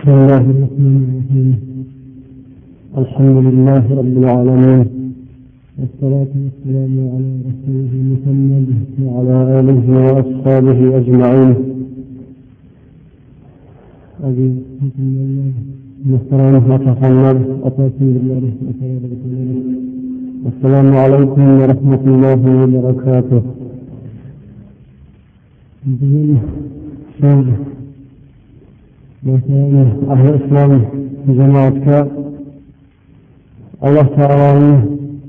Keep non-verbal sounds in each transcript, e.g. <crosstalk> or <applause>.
بسم الله الرحمن الرحيم الحمد لله رب العالمين والصلاة والسلام على رسوله محمد وعلى آله وأصحابه أجمعين أبي محترم وتحمد أتاكم بالله السلام عليكم ورحمة الله وبركاته ahli islom jamoatga alloh taoloning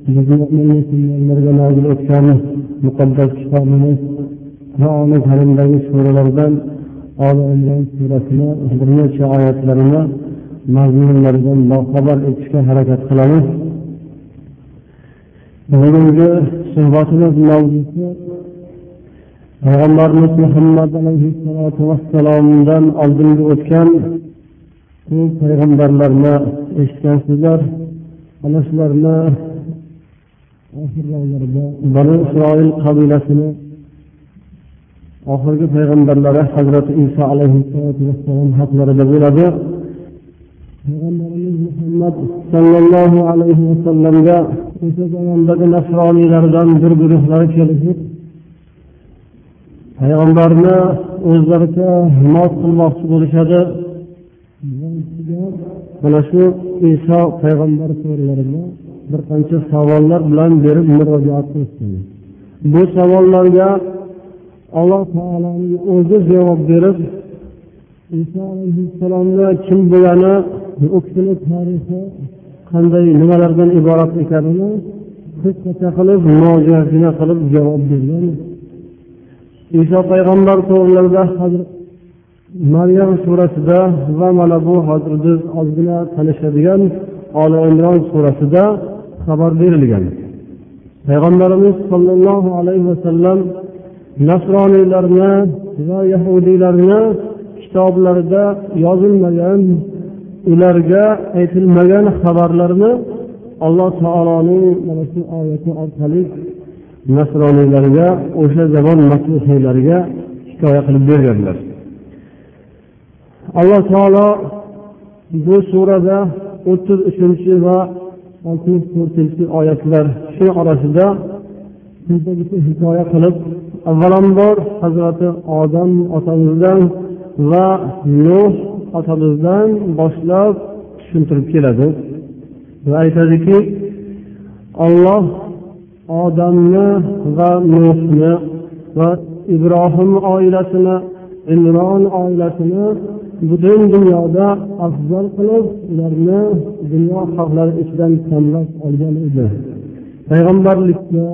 bizga nozil etgan muqaddas kitobimiz qur'oni karimdagi suralardan oli surasini bir necha oyatlarini mazmunlaridan boxabar etishga harakat qilamiz. Bugungi suhbatimiz mavzusi payg'ambarimiz muhammad alayhissalotu vassalomdan oldingi o'tgan ko'p payg'ambarlarni eshitgansizlar ana shularni bani isroil qabilasini oxirgi payg'ambarlari hazrati iso alayhissalotu vassalom haqlarida bo'ladi. Payg'ambarimiz muhammad sollallohu alayhi vasallamga o'sha zamondagi nasroniylardan bir guruhlari kelishib payg'ambarni o'zlaricha mos qilmoqchi bo'lishadi. Mana shu iso payg'ambar to'g'rilarida bir qancha savollar bilan berib murojaat qilishgan. Bu savollarga alloh taoloning o'zi javob berib iso alayhissalomni kim bo'lgani u kishini tarixi qanday nimalardan iborat ekanini qisqacha qilib mojazina qilib javob bergan. Iso payg'ambar to'g'rilarida maryam surasida va mana bu hozir biz ozgina tanishadigan oli imron surasida xabar berilgan. Payg'ambarimiz sollallohu alayhi vasallam nasroniylarni va yahudiylarni kitoblarida yozilmagan ularga aytilmagan xabarlarni alloh taoloning mana shu oyati orqali nasroniylarga o'sha zamon masihiylariga hikoya qilib berganlar. Alloh taolo bu surada o'ttiz uchinchi va oltmish to'rtinchi oyatlar shu orasida hikoya qilib avvalambor hazrati odam otamizdan va nuh otamizdan boshlab tushuntirib keladi. Va aytadiki olloh odamni va nuhni va ibrohim oilasini imron oilasini butun dunyoda afzal qilib ularni dunyo xalqlari ichidan tanlab olgan edi. Payg'ambarlikka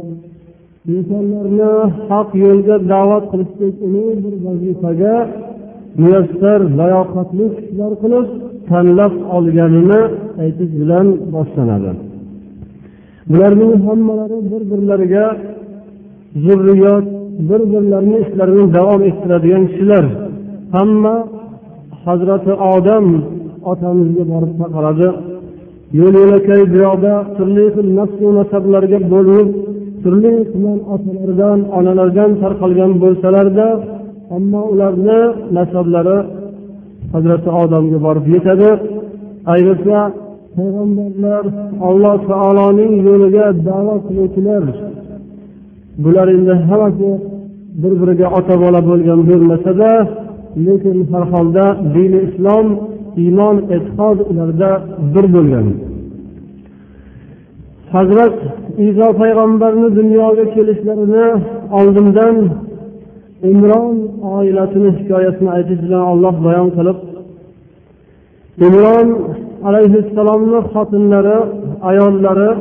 insonlarni haq yo'lga da'vat qilishlik ulug' bir vazifaga muyassar layoqatli kishilar qilib tanlab olganini aytish bilan boshlanadi. Bularning hammalari bir birlariga zurriyot bir birlarini ishlarini davom ettiradigan kishilar. Hamma hazrati odam otamizga borib taqaladi. Yo'l yo'lakay buyoqda turli xil nafsu nasablarga bo'linib turli tuman otalardan onalardan tarqalgan bo'lsalarda ammo ularni nasablari hazrati odamga borib yetadi. Ayniqsa payg'ambarlar alloh taoloning yo'liga da'vat qiluvchilar. Bular endi hammasi bir biriga ota bola bo'lgan bo'lmasada lekin har holda dini islom iymon e'tiqod ularda bir bo'lgan. Hazrat iso payg'ambarni dunyoga kelishlarini oldindan imron oilasini hikoyasini aytish bilan olloh bayon qilib imron alayhissalomni xotinlari ayollari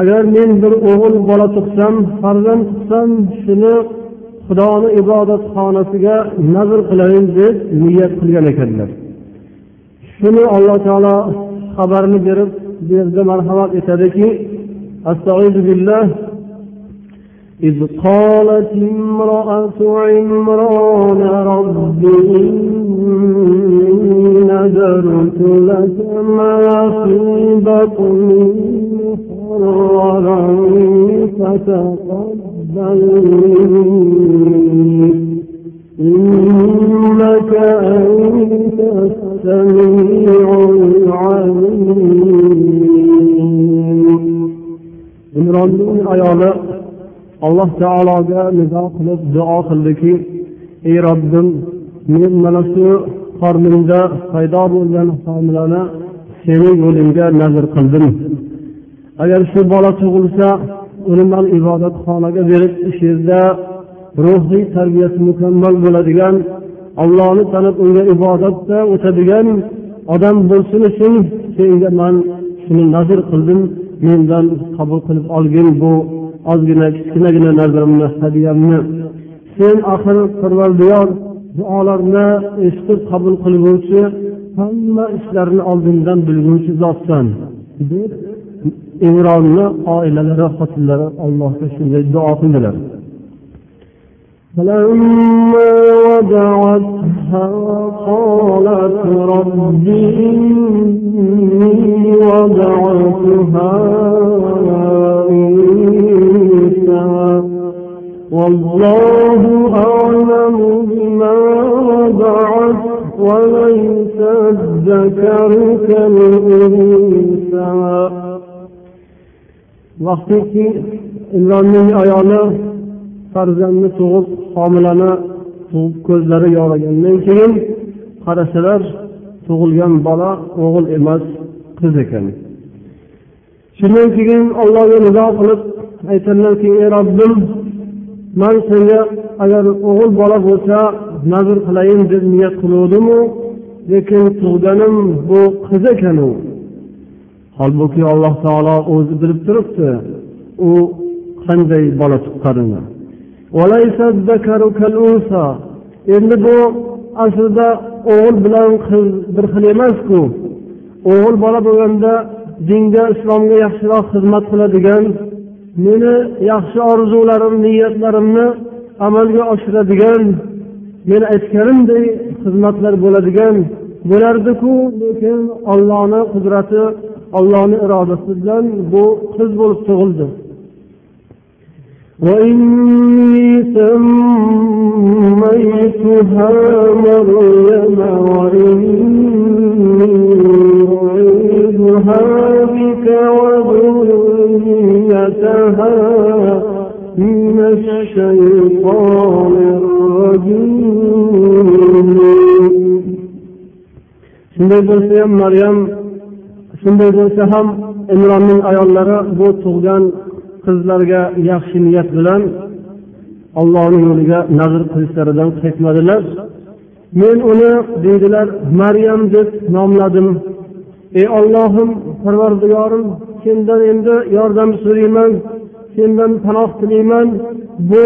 agar men bir o'g'il bola tug'sam farzand tug'sam shuni xudoni ibodatxonasiga nazr qilayin deb niyat qilgan ekanlar. Shuni alloh taolo xabarini berib bu yerda marhamat etadiki billah إذ قالت امرأة عمران رب إني نذرت لك ما في بطني محررا فتقبل مني. Alloh taologa nizo qilib duo qildiki ey robbim men mana shu qornimda paydo bo'lgan homilani seni yo'lingga nazr qildim. Agar shu bola tug'ilsa uni man ibodatxonaga berib shu yerda ruhiy tarbiyasi mukammal bo'ladigan allohni tanib unga ibodatda o'tadigan odam bo'lsin uchun senga man shuni nazr qildim mendan qabul qilib olgin bu ozgina kichkinagina nazrimni hadyamni sen axir parvardigor duolarni eshitib qabul qilguvchi hamma ishlarni oldindan bilguvchi zotsan deb imronni oilalari xotinlari allohga shunday duo qildilar فلما وضعتها قالت رب إني وضعتها أنثى والله أعلم بما وضعت وليس الذكر كالأنثى vaqtiki imronning ayoli farzandni tug'ib homilani tug'ib ko'zlari yorigandan keyin qarasalar tug'ilgan bola o'g'il emas qiz ekan shundan keyin allohga nizo qilib aytadilarki ey robbim man senga agar o'g'il bola bo'lsa nazr qilayin deb niyat qiluvdimu lekin tug'ganim bu qiz ekanu? Holbuki alloh taolo o'zi bilib turibdi u qanday bola tuqqanini endi bu aslida o'g'il bilan qiz bir xil emasku. O'g'il bola bo'lganda dinga islomga yaxshiroq xizmat qiladigan meni yaxshi orzularim niyatlarimni amalga oshiradigan men aytganimdek xizmatlar bo'ladigan bo'lardiku lekin ollohni qudrati ollohni irodasi bilan bu qiz bo'lib tug'ildi وإني سميتها مريم وإني أعيذها بك وذريتها من الشيطان الرجيم shunday bo'lsa ham maryam shunday bo'lsa ham imronning ayollari bu tug'gan qizlarga yaxshi niyat bilan ollohni yo'liga nazr qilishlaridan qaytmadilar men uni deydilar maryam deb nomladim ey ollohim parvardigorim sendan endi yordam so'rayman sendan panoh tilayman. Bu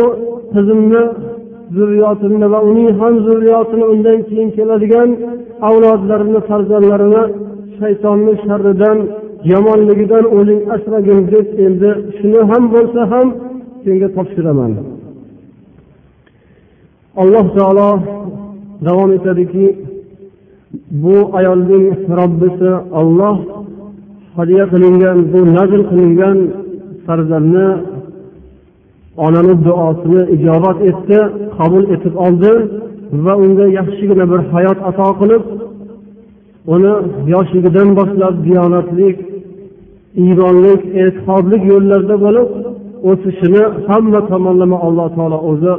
qizimni zurriyotimni va uning ham zurriyotini undan keyin keladigan avlodlarini farzandlarini shaytonni sharridan yomonligidan o'zing asragin deb endi shuni ham bo'lsa ham senga topshiraman. Alloh taolo davom etadiki bu ayolning robbisi olloh hadya qilingan bu nazr qilingan farzandni onani duosini ijobat etdi qabul etib oldi va unga yaxshigina bir hayot ato qilib uni yoshligidan boshlab diyonatlik iymonlik e'tiqodlik yo'llarda bo'lib o'sishini hamma tomonlama alloh taolo o'zi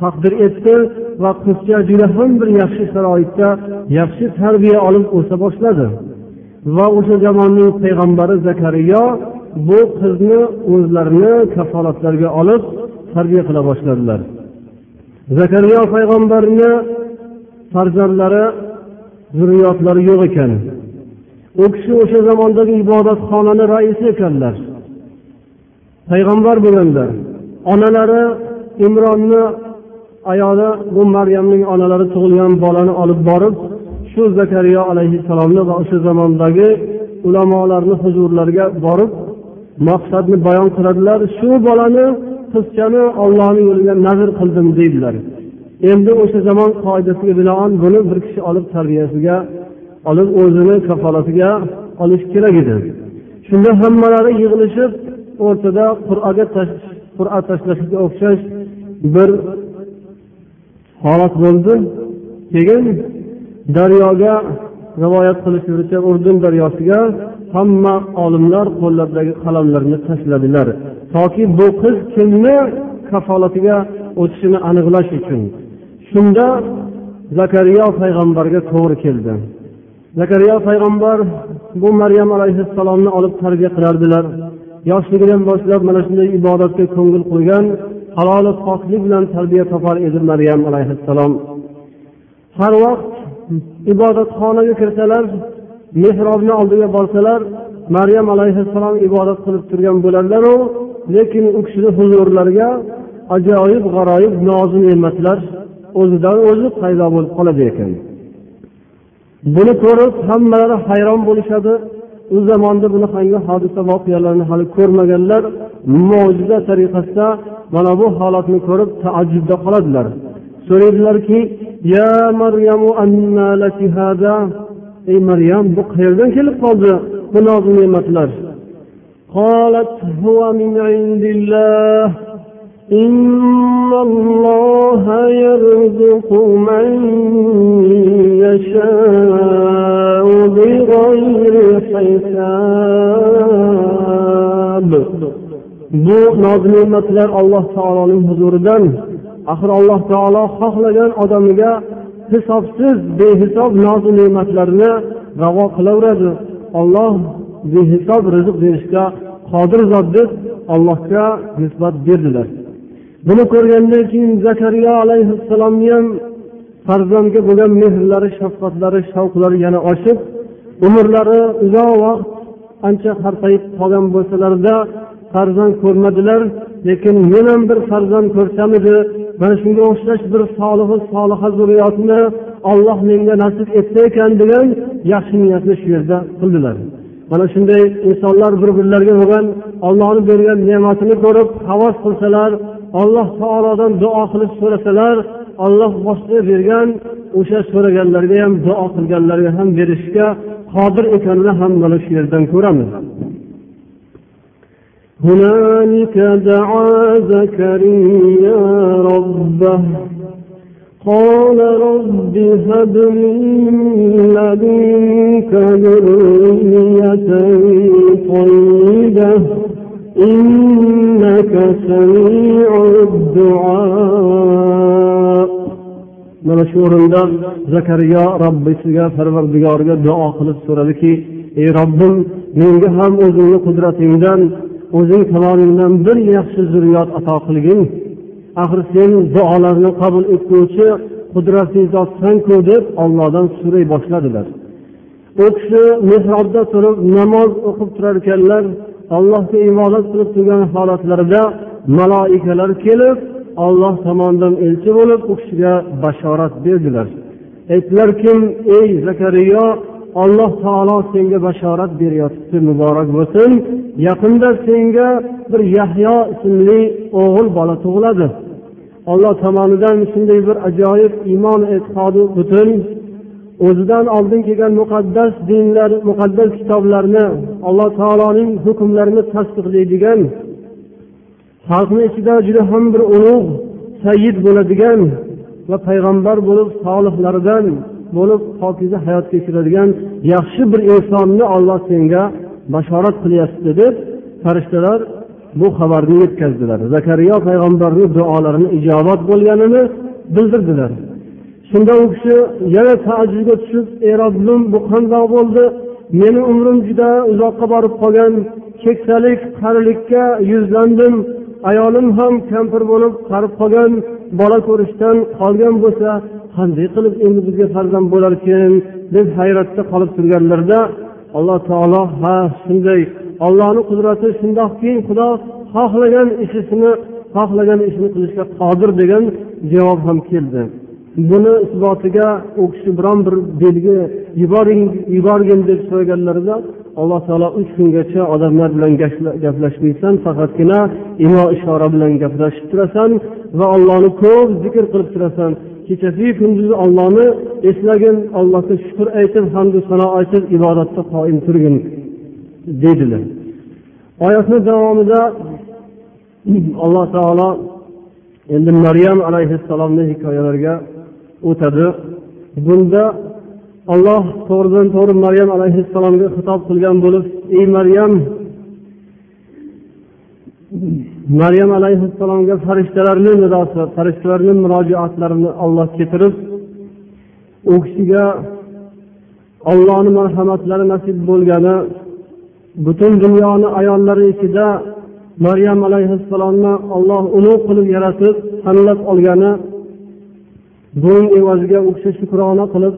taqdir etdi va qizcha juda ham bir yaxshi sharoitda yaxshi tarbiya olib o'sa boshladi. Va o'sha zamonning payg'ambari zakariyo bu qizni o'zlarini kafolatlarga olib tarbiya qila boshladilar. Zakariyo payg'ambarni farzandlari zurriyotlari yo'q ekan. U kishi o'sha zamondagi ibodatxonani raisi ekanlar. Payg'ambar bo'lganlar. Onalari imronni ayoli bu maryamning onalari tug'ilgan bolani olib borib shu zakariyo alayhissalomni va o'sha zamondagi ulamolarni huzurlariga borib maqsadni bayon qiladilar. Shu bolani qizchani ollohni yo'liga nazr qildim deydilar. Endi o'sha zamon qoidasiga binoan buni bir kishi olib tarbiyasiga olib o'zini kafolatiga olish kerak edi. Shunda hammalari yig'ilishib o'rtada qur'aga qur'a tashlashga o'xshash bir holat bo'ldi. Keyin daryoga rivoyat qilishlaricha urdun daryosiga hamma olimlar qo'llaridagi qalamlarini tashladilar. Toki bu qiz kimni kafolatiga o'tishini aniqlash uchun. Shunda zakariyo payg'ambarga to'g'ri keldi. Zakariyo payg'ambar bu maryam alayhissalomni olib tarbiya qilardilar. Yoshligidan boshlab mana shunday ibodatga ko'ngil qo'ygan haloli poklik bilan tarbiya topar edi maryam alayhissalom. Har vaqt ibodatxonaga kirsalar mehrobni oldiga borsalar maryam alayhissalom ibodat qilib turgan bo'ladilaru lekin u kishini huzurlariga ajoyib g'aroyib nozi ne'matlar o'zidan o'zi paydo bo'lib qoladi ekan. Buni ko'rib hammalari hayron bo'lishadi. U zamonda bunaqangi hodisa voqealarni hali ko'rmaganlar mo'jiza tariqasida mana bu holatni ko'rib taajjubda qoladilar. so'raydilarki ya maryamu anna laki hada ey maryam bu qayerdan kelib qoldi bu nozu ne'matlar قالت هو من عند الله إن الله يرزق من يشاء بغير حساب bu noz ne'matlar alloh taoloning huzuridan axir alloh taolo xohlagan odamiga hisobsiz behisob nozu ne'matlarni ravo qilaveradi. Olloh behisob rizq berishga qodir zot deb allohga nisbat berdilar. Buni ko'rgandan keyin zakariya alayhissalomni ham farzandga bo'lgan mehrlari shafqatlari shavqlari yana oshib umrlari uzoq vaqt ancha qartayib qolgan bo'lsalarda farzand ko'rmadilar. Lekin men ham bir farzand ko'rsamidi mana shunga o'xshash bir solihi soliha zurriyotni olloh menga nasib etsa ekan degan yaxshi niyatni shu yerda qildilar. Mana shunday insonlar bir birlariga bo'lgan ollohni bergan ne'matini ko'rib havas qilsalar alloh taolodan duo qilib so'rasalar olloh boshqa bergan o'sha so'raganlarga ham duo qilganlarga ham berishga qodir ekanini ham mana shu yerdan ko'ramiz. هنالك دعا زكريا ربه. قال رب هب لي لدنك ذرية طيبة إنك سميع الدعاء. من شهور زكريا ربي سيجا فرور ديارجا دعا خلص سورة لكي اي رب منك هم اذن قدرتي o'zing tomoningdan bir yaxshi zurriyot ato qilgin axir sen duolarni qabul etguvchi qudratli zotsanku deb ollohdan so'ray boshladilar. U kishi mehrobda turib namoz o'qib turar ekanlar allohga ibodat qilib turgan holatlarida maloikalar kelib olloh tomonidan elchi bo'lib u kishiga bashorat berdilar. Aytdilarki ey zakariyo alloh taolo senga bashorat beryotibdi muborak bo'lsin. Yaqinda senga bir yahyo ismli o'g'il bola tug'iladi. Olloh tomonidan shunday bir ajoyib iymon e'tiqodi butun o'zidan oldin kelgan muqaddas dinlar muqaddas kitoblarni alloh taoloning hukmlarini tasdiqlaydigan xalqni ichida juda ham bir ulug' sayyid bo'ladigan va payg'ambar bo'lib solihlaridan bo'lib pokiza hayot kechiradigan yaxshi bir insonni olloh senga bashorat qilyapti deb farishtalar bu xabarni yetkazdilar. Zakariyo payg'ambarni duolarini ijobat bo'lganini bildirdilar. Shunda u kishi yana taajjubga tushib ey robbim bu qandoq bo'ldi? Meni umrim juda uzoqqa borib qolgan keksalik qarilikka yuzlandim. Ayolim ham kampir bo'lib qarib qolgan bola ko'rishdan qolgan bo'lsa qanday qilib endi bizga farzand bo'larkin deb hayratda qolib turganlarida alloh taolo ha shunday ollohni qudrati shundoqki xudo xohlagan ishisini xohlagan ishini qilishga qodir degan javob ham keldi. Buni isbotiga u kishi biron bir belgi yuboring yuborgin deb so'raganlarida alloh taolo uch kungacha odamlar bilan gaplashmaysan faqatgina imo ishora bilan gaplashib turasan va ollohni ko'p zikr qilib turasan. Kechasiyu kunduzi ollohni eslagin allohga shukur aytib hamdu sano aytib ibodatda qoim turgin deydilar. Oyatni davomida alloh taolo endi maryam alayhissalomni hikoyalariga o'tadi. Bunda alloh to'g'ridan to'g'ri maryam alayhissalomga xitob qilgan bo'lib ey maryam maryam alayhissalomga farishtalarni nidosi farishtalarni murojaatlarini olloh keltirib u kishiga ollohni marhamatlari nasib bo'lgani butun dunyoni ayollari ichida maryam alayhissalomni olloh ulug' qilib yaratib tanlab olgani buning evaziga u kishi shukrona qilib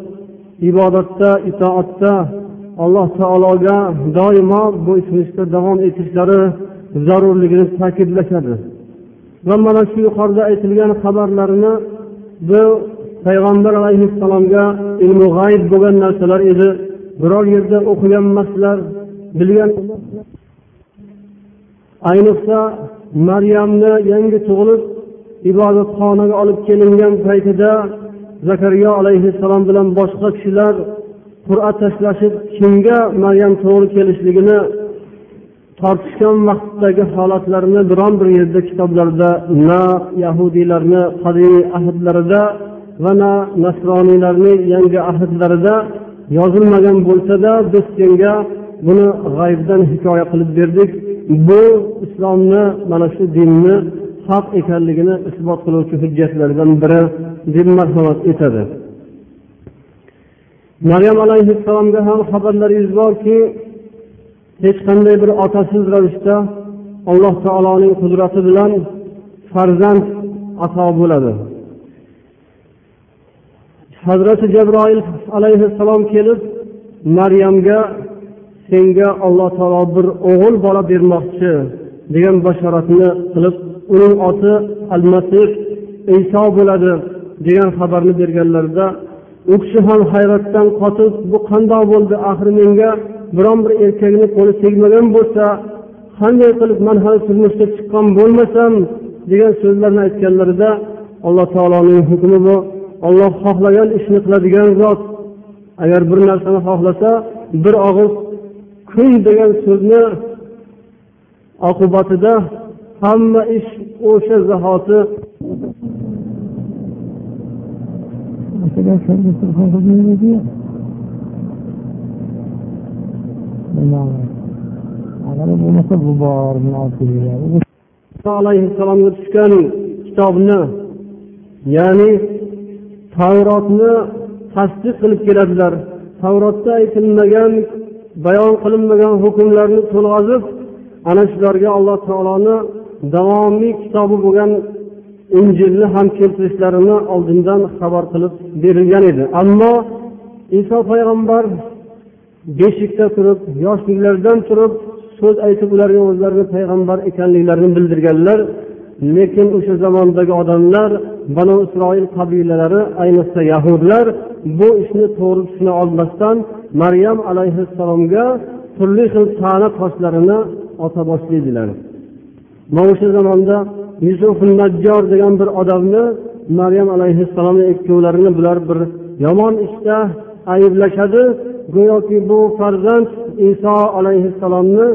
ibodatda itoatda alloh taologa doimo bo'ysunishda davom etishlari zarurligini ta'kidlashadi. Va mana shu yuqorida aytilgan xabarlarni bu payg'ambar alayhissalomga ilmu g'ayib bo'lgan narsalar edi. Biror yerda o'qigan emaslar bilgan ayniqsa maryamni yangi tug'ilib ibodatxonaga olib kelingan paytida zakariya alayhissalom bilan boshqa kishilar qur'a tashlashib kimga maryam to'g'ri kelishligini tortishgan vaqtdagi holatlarni biron bir yerda kitoblarda na yahudiylarni qadimiy ahdlarida va na nasroniylarni yangi ahdlarida yozilmagan bo'lsada biz senga buni g'aybdan hikoya qilib berdik. Bu islomni mana shu dinni haq ekanligini isbot qiluvchi hujjatlardan biri deb marhamat etadi. Maryam alayhissalomga ham xabarlaringiz borki hech qanday bir otasiz ravishda alloh taoloning qudrati bilan farzand ato bo'ladi. Hazrati jabroil alayhissalom kelib maryamga senga alloh taolo bir o'g'il bola bermoqchi degan bashoratni qilib uning oti al masih iso bo'ladi degan xabarni berganlarida u kishi ham hayratdan qotib bu qandoq bo'ldi axir menga biron bir erkakni qo'li tegmagan bo'lsa qanday qilib man hali turmushga chiqqan bo'lmasam degan so'zlarni aytganlarida alloh taoloning hukmi bu. Olloh xohlagan ishni qiladigan zot agar bir narsani xohlasa bir og'iz kun degan so'zni oqibatida hamma ish o'sha zahoti bo'lmasa bu bor alayhissalomga tushgan kitobni ya'ni tavrotni tasdiq qilib keladilar. Tavrotda aytilmagan bayon qilinmagan hukmlarni to'lg'azib ana shularga alloh taoloni davomiy kitobi bo'lgan injilni ham keltirishlarini oldindan xabar qilib berilgan edi. Ammo iso payg'ambar beshikda turib yoshliklaridan turib so'z aytib ularga o'zlarini payg'ambar ekanliklarini bildirganlar. Lekin o'sha zamondagi odamlar banu isroil qabilalari ayniqsa yahudlar bu ishni to'g'ri tushuna olmasdan maryam alayhissalomga turli xil ta'na toshlarini ota boshlaydilar. Mana o'sha zamonda yusuf najjor degan bir odamni maryam alayhissalomni ikkovlarini bular bir yomon ishda ayblashadi. Go'yoki bu farzand iso alayhissalomni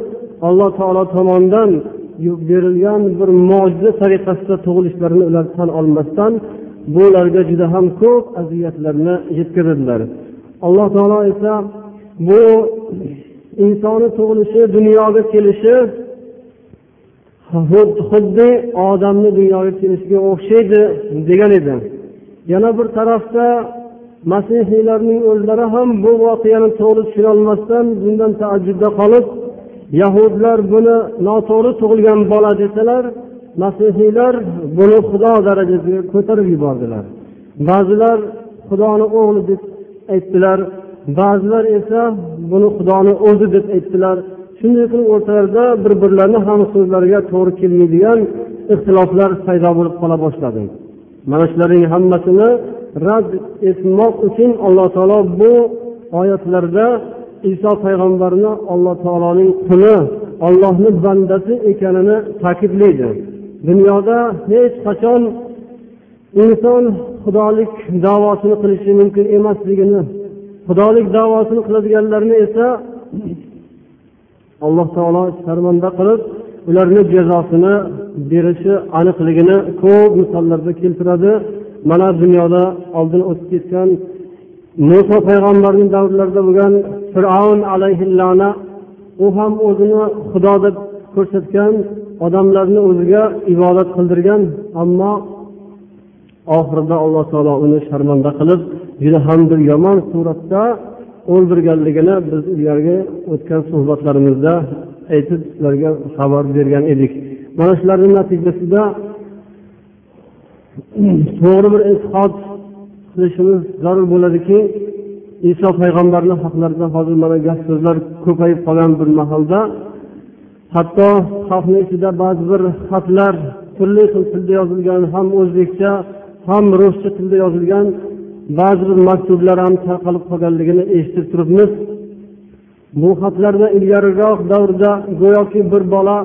alloh taolo tomonidan berilgan bir mo'jiza tariqasida tug'ilishlarini ular tan olmasdan bu ularga juda ham ko'p aziyatlarni yetkazadilar. Alloh taolo esa bu insonni tug'ilishi dunyoga kelishi xuddi odamni dunyoga kelishiga o'xshaydi degan edi. Yana bir tarafda masihiylarning o'zlari ham bu voqeani to'g'ri tushunolmasdan bundan taajjubda qolib yahudlar buni noto'g'ri tug'ilgan bola desalar masihiylar buni xudo darajasiga ko'tarib yubordilar. Ba'zilar xudoni o'g'li deb aytdilar ba'zilar esa buni xudoni o'zi deb aytdilar. Shunday qilib o'rtalarida bir birlarini ham so'zlariga to'g'ri kelmaydigan ixtiloflar paydo bo'lib qola boshladi. Mana shularning hammasini rad etmoq uchun alloh taolo bu oyatlarda iso payg'ambarni alloh taoloning quli ollohni bandasi ekanini ta'kidlaydi. Dunyoda hech qachon inson xudolik davosini qilishi mumkin emasligini xudolik davosini qiladiganlarni esa alloh taolo sharmanda qilib ularni jazosini berishi aniqligini ko'p misollarda keltiradi. Mana dunyoda oldin o'tib ketgan muso payg'ambarning davrlarida bo'lgan fir'avn alayhillana u ham o'zini xudo deb ko'rsatgan odamlarni o'ziga ibodat qildirgan ammo oxirida alloh taolo uni sharmanda qilib juda ham bir yomon suratda o'ldirganligini biz ilgarigi o'tgan suhbatlarimizda aytib sizlarga xabar bergan edik. Mana shularni natijasida <clears throat> to'g'ri bir e'tiqod qilishimiz zarur bo'ladiki iso payg'ambarni haqlarida hozir mana gap so'zlar ko'payib qolgan bir mahalda. Hatto xalqni ichida ba'zi bir xatlar turli xil tilda yozilgan ham o'zbekcha ham ruscha tilda yozilgan ba'zi bir maktublar ham tarqalib qolganligini eshitib turibmiz. Bu xatlarda ilgariroq davrda go'yoki bir bola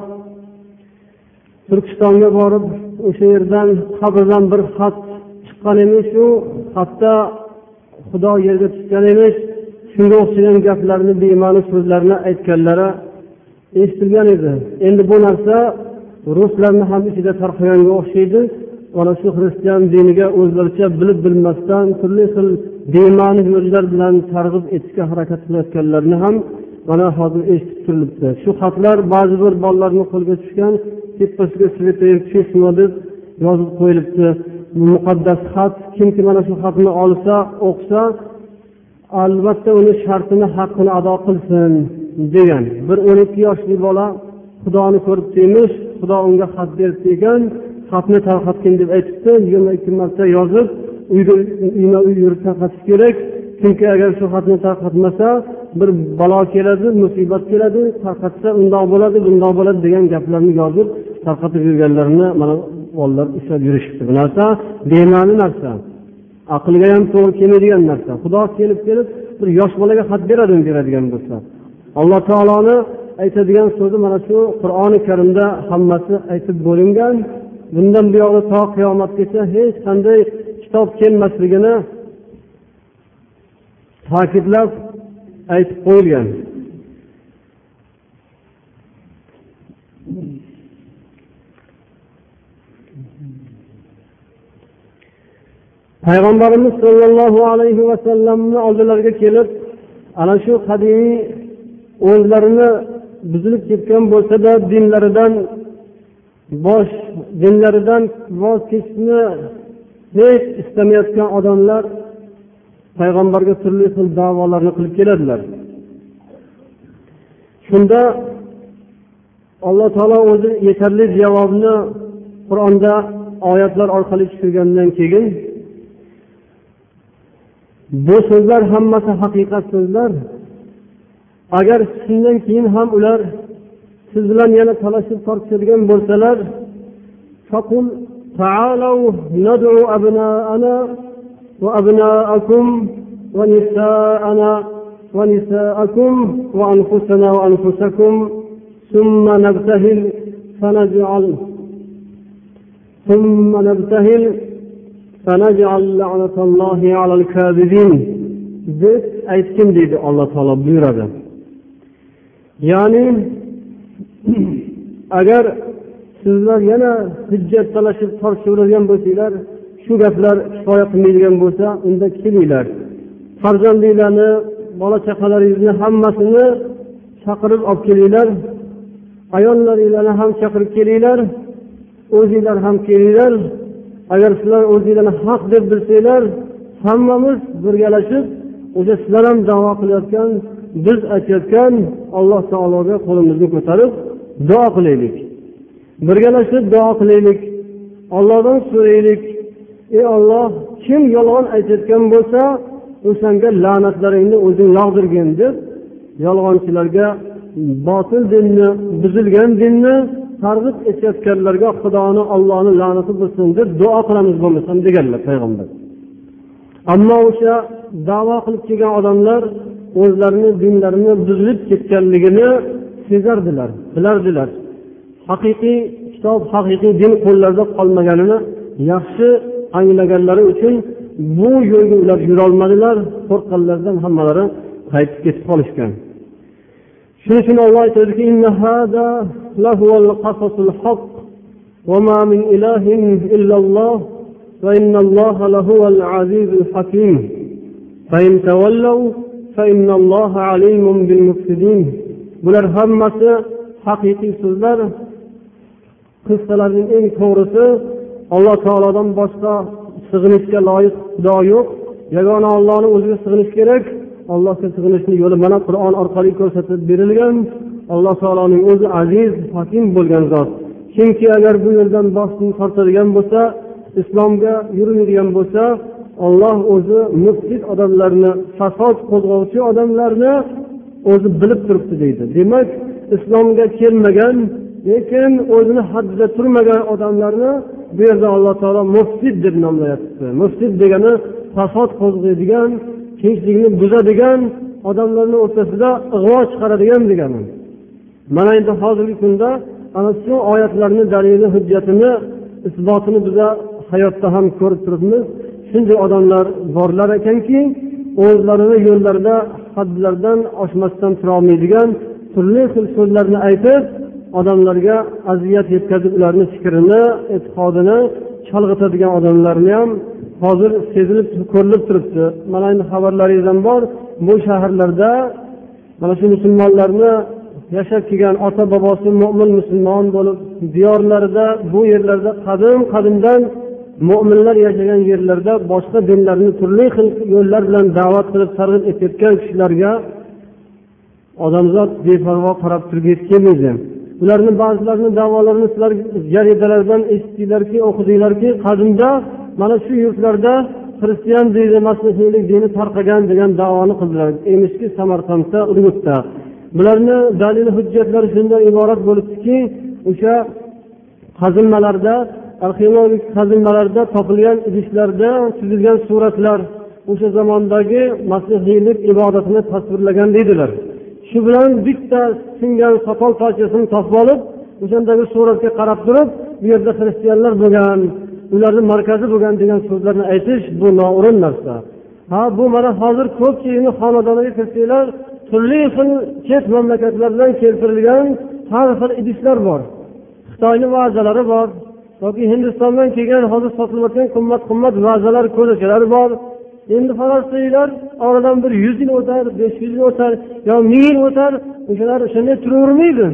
turkistonga borib o'sha yerdan qabrdan bir xat chiqqan emish u xatda xudo yerga tushgan emish shunga o'xshagan gaplarni bema'ni so'zlarni aytganlari eshitilgan edi. Endi bu narsa ruslarni ham ichida tarqaganga o'xshaydi. Mana shu xristian diniga o'zlaricha bilib bilmasdan turli xil bema'ni yo'llar bilan targ'ib etishga harakat qilayotganlarni ham mana hozir eshitib turilibdi. Shu xatlar ba'zi bir bolalarni qo'liga tushgan tepasiga deb yozib qo'yilibdi. Muqaddas xat kimki mana shu xatni olsa o'qisa albatta uni shartini haqqini ado qilsin degan. Bir o'n ikki yoshli bola xudoni ko'ribdi emish xudo unga xat beribdi ekan xatni tarqatgin deb aytibdi. Yigirma ikki marta yozib uyma uy yurib tarqatish kerak. Chunki agar shu xatni tarqatmasa bir balo keladi musibat keladi tarqatsa undoq bo'ladi bundoq bo'ladi degan gaplarni yozib tarqatib yurganlarini mana bolalar ushlab yurishibdi. Bu narsa bema'ni narsa. Aqlga ham to'g'ri kelmaydigan narsa. Xudo kelib kelib bir yosh bolaga xat beradimi beradigan bo'lsa. Alloh taoloni aytadigan so'zi mana shu qur'oni karimda hammasi aytib bo'lingan. Bundan buyog'i to qiyomatgacha hech qanday kitob kelmasligini ta'kidlab aytib qo'yilgan. Payg'ambarimiz sollallohu alayhi vasallamni oldilariga kelib ana shu qadimiy o'zlarini buzilib ketgan bo'lsada dinlaridan bosh dinlaridan voz kechishni hech istamayotgan odamlar payg'ambarga turli xil davolarni qilib keladilar shunda alloh taolo o'zi yetarli javobni qur'onda oyatlar orqali tushirgandan keyin bu so'zlar hammasi haqiqat so'zlar agar shundan keyin ham ular siz bilan yana talashib tortishadigan bo'lsalar تعالوا ندعو أبناءنا وأبناءكم ونساءنا ونساءكم وأنفسنا وأنفسكم ثم نبتهل فنجعل ثم نبتهل فنجعل لعنة الله على الكاذبين deb aytgin deydi alloh taolo buyuradi ya'ni agar sizlar yana hujjat talashib tortishaveradigan bo'lsanglar shu gaplar kifoya qilmaydigan bo'lsa unda kelinglar. Farzandinglarni bola chaqalaringizni hammasini chaqirib olib kelinglar. Ayollaringlarni ham chaqirib kelinglar. O'zinglar ham kelinglar. Agar sizlar o'zinglarni haq deb bilsanglar hammamiz birgalashib o'sha sizlar ham davo qilayotgan biz aytayotgan alloh taologa qo'limizni ko'tarib duo qilaylik. Birgalashib duo qilaylik. Ollohdan so'raylik. Ey olloh kim yolg'on aytayotgan bo'lsa o'shanga la'natlaringni o'zing yog'dirgin deb yolg'onchilarga botil dinni buzilgan dinni targ'ib etayotganlarga xudoni ollohni la'nati bo'lsin deb duo qilamiz bo'lmasam deganlar payg'ambar. Ammo o'sha davo qilib kelgan odamlar o'zlarini dinlarini buzilib ketganligini sezardilar bilardilar. Haqiqiy kitob haqiqiy din qo'llarida qolmaganini yaxshi anglaganlari uchun bu yo'lga ular yurolmadilar qo'rqqanlaridan hammalari qaytib ketib qolishgan shuning uchun olloh aytadiki وما من إله إلا الله وإن الله لهو العزيز الحكيم فإن تولوا فإن الله عليم بالمفسدين bular hammasi haqiqiy so'zlar qissalarning eng to'g'risi alloh taolodan boshqa sig'inishga loyiq xudo yo'q. Yagona ollohni o'ziga sig'inish kerak. Allohga sig'inishni yo'li mana qur'on orqali ko'rsatib berilgan. Alloh taoloning o'zi aziz hakim bo'lgan zot. Kimki agar bu yo'ldan boshini tortadigan bo'lsa islomga yurmaydigan bo'lsa olloh o'zi mufsid odamlarni fasod qo'zg'ovchi odamlarni o'zi bilib turibdi deydi. Demak islomga kelmagan lekin o'zini haddida turmagan odamlarni bu yerda alloh taolo mufsid deb nomlayapti. Mufsid degani fasod qo'zg'aydigan tinchlikni buzadigan odamlarni o'rtasida ig'vo chiqaradigan degani. Mana endi hozirgi kunda ana shu oyatlarni dalili hujjatini isbotini biza hayotda ham ko'rib turibmiz. Shunday odamlar borlar ekanki o'zlarini yo'llarida haddlardan oshmasdan turolmaydigan turli xil so'zlarni aytib odamlarga aziyat yetkazib ularni fikrini e'tiqodini chalg'itadigan odamlarni ham hozir sezilib ko'rinib turibdi. Mana endi xabarlaringiz ham bor bu shaharlarda mana shu musulmonlarni yashab kelgan ota bobosi mo'min musulmon bo'lib diyorlarida bu yerlarda qadim qadimdan mo'minlar yashagan yerlarda boshqa dinlarni turli xil yo'llar bilan da'vat qilib targ'ib etayotgan kishilarga odamzod beparvo qarab turgisi kelmaydi. Ularni ba'zilarini davolarini sizlar jaridalardan eshitdinglarki o'qidinglarki qadimda mana shu yurtlarda xristian dini masihiylik dini tarqagan degan davoni qildilar. Emishki samarqandda urgutda bularni dalil hujjatlari shundan iborat bo'libdiki o'sha qazilmalarda arxeologik qazilmalarda topilgan idishlarda chizilgan suratlar o'sha zamondagi masihiylik ibodatini tasvirlagan deydilar. Shu bilan bitta singan soqol parchasini topib olib o'shandagi suratga qarab turib bu yerda xristianlar bo'lgan ularni markazi bo'lgan degan so'zlarni aytish bu noo'rin narsa. Ha bu mana hozir ko'pchilikni xonadoniga kirsanglar turli xil chet mamlakatlardan keltirilgan har xil idishlar bor. Xitoyni vazalari bor yoki hindistondan kelgan hozir sotilayotgan qimmat qimmat vazalar ko'zachalar bor. Endi falastinliklar oradan bir yuz yil o'tar besh yuz yil o'tar yo ming yil o'tar o'shalar o'shanday turavermaydi.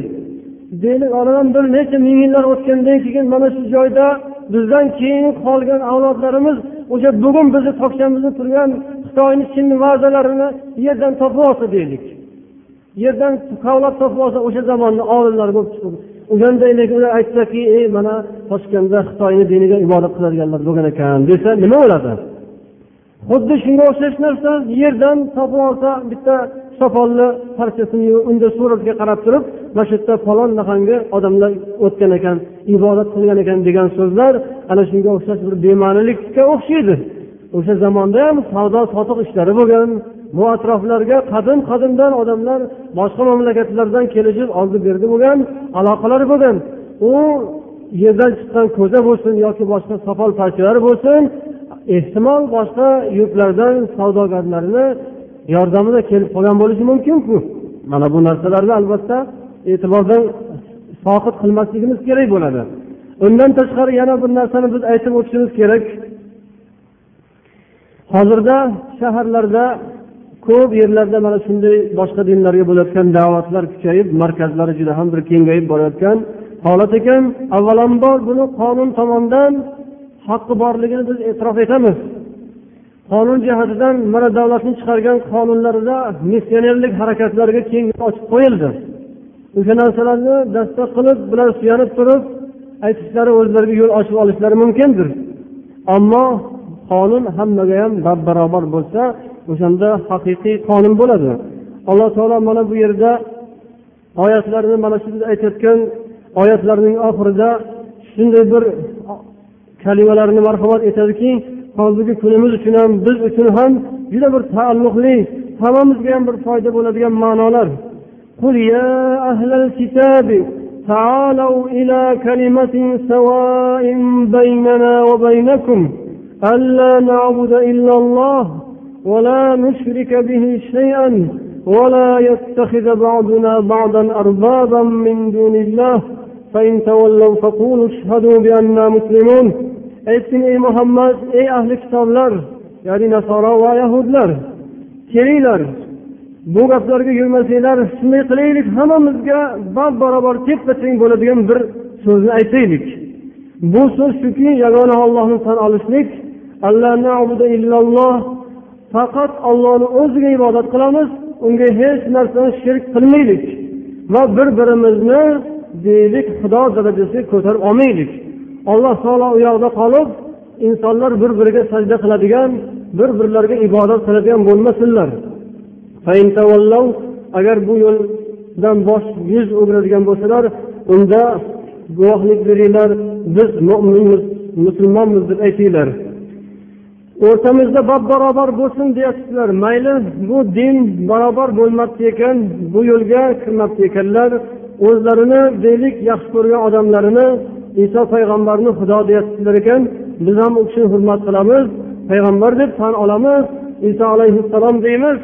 Deylik oradan bir necha ming yillar o'tgandan keyin mana shu joyda bizdan keyin qolgan avlodlarimiz o'sha bugun bizni tokchamizda turgan xitoyni chin vazalarini yerdan topib olsa deylik. Yerdan kavlab topib olsa o'sha zamonni olimlari bo'lib chiqib o'shanda ular aytsaki ey mana toshkentda xitoyni diniga ibodat qiladiganlar bo'lgan ekan desa nima bo'ladi? Xuddi shunga o'xshash narsa yerdan topib olsa bitta sopolni parchasini unda suratga qarab turib mana shu yerda falon nahanga odamlar o'tgan ekan ibodat qilgan ekan degan so'zlar ana shunga o'xshash bir bema'nilikka o'xshaydi. O'sha zamonda ham savdo sotiq ishlari bo'lgan bu atroflarga qadim qadimdan odamlar boshqa mamlakatlardan kelishib oldi berdi bo'lgan aloqalar bo'lgan. U yerdan chiqqan ko'za bo'lsin yoki boshqa sopol parchalar bo'lsin ehtimol boshqa yurtlardan savdogarlarni yordamida kelib qolgan bo'lishi mumkinku. Mana bu narsalarni albatta e'tibordan soqit qilmasligimiz kerak bo'ladi. Undan tashqari yana bir narsani biz aytib o'tishimiz kerak. Hozirda shaharlarda ko'p yerlarda mana shunday boshqa dinlarga bo'layotgan da'vatlar kuchayib markazlari juda ham bir kengayib borayotgan holat ekan. Avvalambor buni qonun tomonidan haqqi borligini biz e'tirof etamiz. Qonun jihatidan mana davlatni chiqargan qonunlarida missionerlik harakatlariga keng ochib qo'yildi. O'sha narsalarni dasta qilib bular suyanib turib aytishlari o'zlariga yo'l ochib olishlari mumkindir. Ammo qonun hammaga ham bab barobar bo'lsa o'shanda haqiqiy qonun bo'ladi. Alloh taolo mana bu yerda oyatlarni mana shu biz aytayotgan oyatlarning oxirida shunday bir kalimalarni marhamat etadiki hozirgi kunimiz uchun ham biz uchun ham juda bir taalluqli hammamizga ham bir foyda bo'ladigan ma'nolar. قل يا أهل الكتاب تعالوا إلى كلمة سواء بيننا وبينكم ألا نعبد إلا الله ولا نشرك به شيئا ولا يتخذ بعضنا بعضا أربابا من دون الله فإن تولوا فقولوا اشهدوا بأننا مسلمون aytgin ey muhammad ey ahli kitoblar ya'ni nasoro va yahudlar kelinglar bu gaplarga yurmasanglar shunday qilaylik hammamizga bab barobar teppa teng bo'ladigan bir so'zni aytaylik. Bu so'z shuki yagona ollohni tan olishlik illalloh faqat ollohni o'ziga ibodat qilamiz unga hech narsani shirk qilmaylik va bir birimizni deylik xudo darajasiga ko'tarib olmaylik. Alloh taolo u yoqda qolib insonlar bir biriga sajda qiladigan bir birlariga ibodat qiladigan bo'lmasinlar. Agar bu yo'ldan bosh yuz o'giradigan bo'lsalar unda guvohlik beringlar biz mo'minmiz musulmonmiz deb aytinglar. O'rtamizda bab barobar bo'lsin deyapsizlar. Mayli bu din barobar bo'lmabdi ekan bu yo'lga kirmabdi ekanlar. O'zlarini deylik yaxshi ko'rgan odamlarini iso payg'ambarni xudo deyapsizlar ekan biz ham u kishini hurmat qilamiz payg'ambar deb tan olamiz iso alayhissalom deymiz.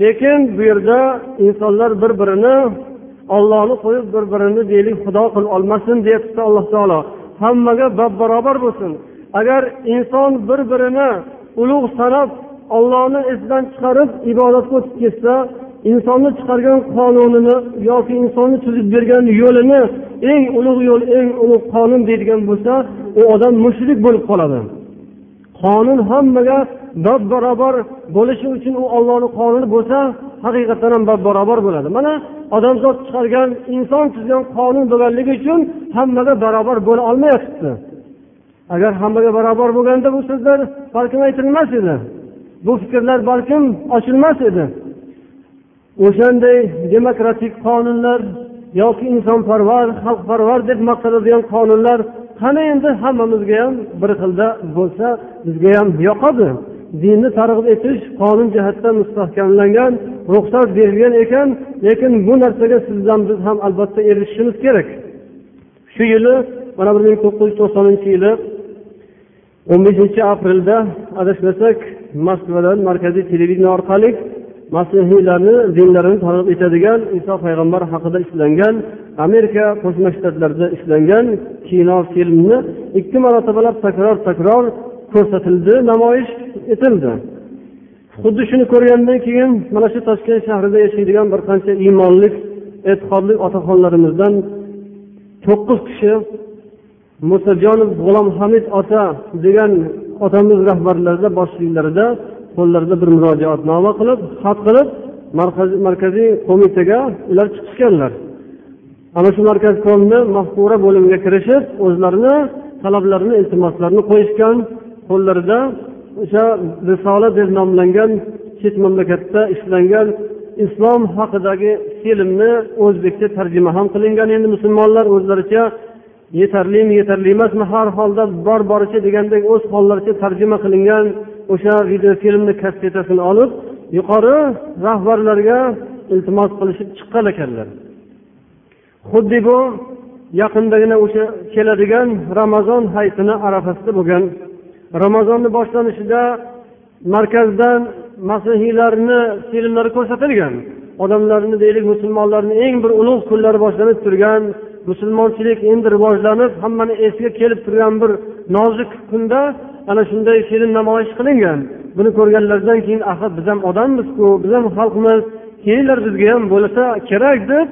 Lekin bu yerda insonlar bir birini ollohni qo'yib bir birini deylik xudo qilib olmasin deyapti alloh taolo. Hammaga bab barobar bo'lsin. Agar inson bir birini ulug' sanab ollohni esidan chiqarib ibodatga o'tib ketsa insonni chiqargan qonunini yoki insonni tuzib bergan yo'lini eng ulug' yo'l eng ulug' qonun deydigan bo'lsa u odam mushrik bo'lib qoladi. Qonun hammaga bab barobar bo'lishi uchun u ollohni qonuni bo'lsa haqiqatdan ham bab barobar bo'ladi. Mana odamzod chiqargan inson tuzgan qonun bo'lganligi uchun hammaga barobar bo'la olmayapti. Agar hammaga barobar bo'lganda bu so'zlar balkim aytilmas edi. Bu fikrlar balkim ochilmas edi. O'shanday demokratik qonunlar yoki insonparvar xalqparvar deb maqtaladigan qonunlar qani endi hammamizga ham bir xilda bo'lsa bizga ham yoqadi. Dinni targ'ib etish qonun jihatdan mustahkamlangan ruxsat berilgan ekan lekin bu narsaga sizdan biz ham albatta erishishimiz kerak. Shu yili mana bir ming to'qqiz yuz to'qsoninchi yili o'n beshinchi aprelda adashmasak moskvadan markaziy televideniya orqali masihiylarni dinlarini targ'ib etadigan iso payg'ambar haqida ishlangan amerika qo'shma shtatlarida ishlangan kino filmni ikki marotabalab takror takror ko'rsatildi namoyish etildi. Xuddi shuni ko'rgandan keyin mana shu toshkent shahrida yashaydigan bir qancha iymonli e'tiqodli otaxonlarimizdan to'qqiz kishi musajonov g'ulom hamid ota degan otamiz rahbarlarida boshchiliklarida qo'llarida bir murojaatnoma qilib xat qilib markaziy qo'mitaga ular chiqishganlar. Ana shu markaz komni mafkura bo'limiga kirishib o'zlarini talablarini iltimoslarini qo'yishgan qo'llarida o'sha risola deb nomlangan chet mamlakatda ishlangan islom haqidagi filmni o'zbekcha tarjima ham qilingan endi musulmonlar o'zlaricha yetarlimi yetarli emasmi har holda bor boricha degandek o'z hollaricha tarjima qilingan o'sha videofilmni kassetasini olib yuqori rahbarlarga iltimos qilishib chiqqan ekanlar. Xuddi bu yaqindagina o'sha keladigan ramazon hayitini arafasida bo'lgan ramazonni boshlanishida markazdan masihiylarni filmlari ko'rsatilgan odamlarni deylik musulmonlarni eng bir ulug' kunlari boshlanib turgan musulmonchilik endi rivojlanib hammani esiga kelib turgan bir nozik kunda ana shunday film namoyish qilingan. Buni ko'rganlaridan keyin axir biz ham odammizku biz ham xalqmiz kelinglar bizga ham bo'lsa kerak deb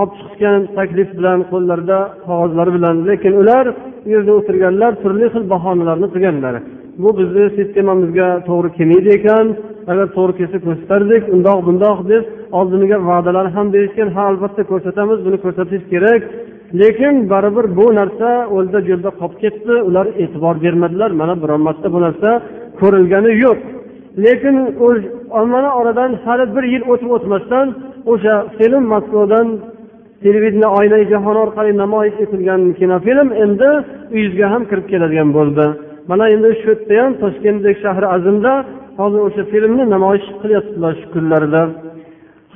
olib chiqishgan taklif bilan qo'llarida qog'ozlari bilan. Lekin ular u yerda o'tirganlar turli xil bahonalarni qilganlar. Bu bizni sistemamizga to'g'ri kelmaydi ekan agar to'g'ri kelsa ko'rsatardik undoq bundoq deb oldiniga va'dalar ham berishgan. Ha albatta ko'rsatamiz buni ko'rsatish kerak lekin baribir bu narsa o'lda jo'lda qolib ketdi. Ular e'tibor bermadilar. Mana biron marta bu narsa ko'rilgani yo'q. Lekin mana oradan hali bir yil o'tib o'tmasdan o'sha film moskvadan televideniya oynai jahon orqali namoyish etilgan kinofilm endi uyingizga ham kirib keladigan bo'ldi. Mana endi shu yerda ham toshkentdek shahri azimda hozir o'sha filmni namoyish qilyaptilar shu kunlarda.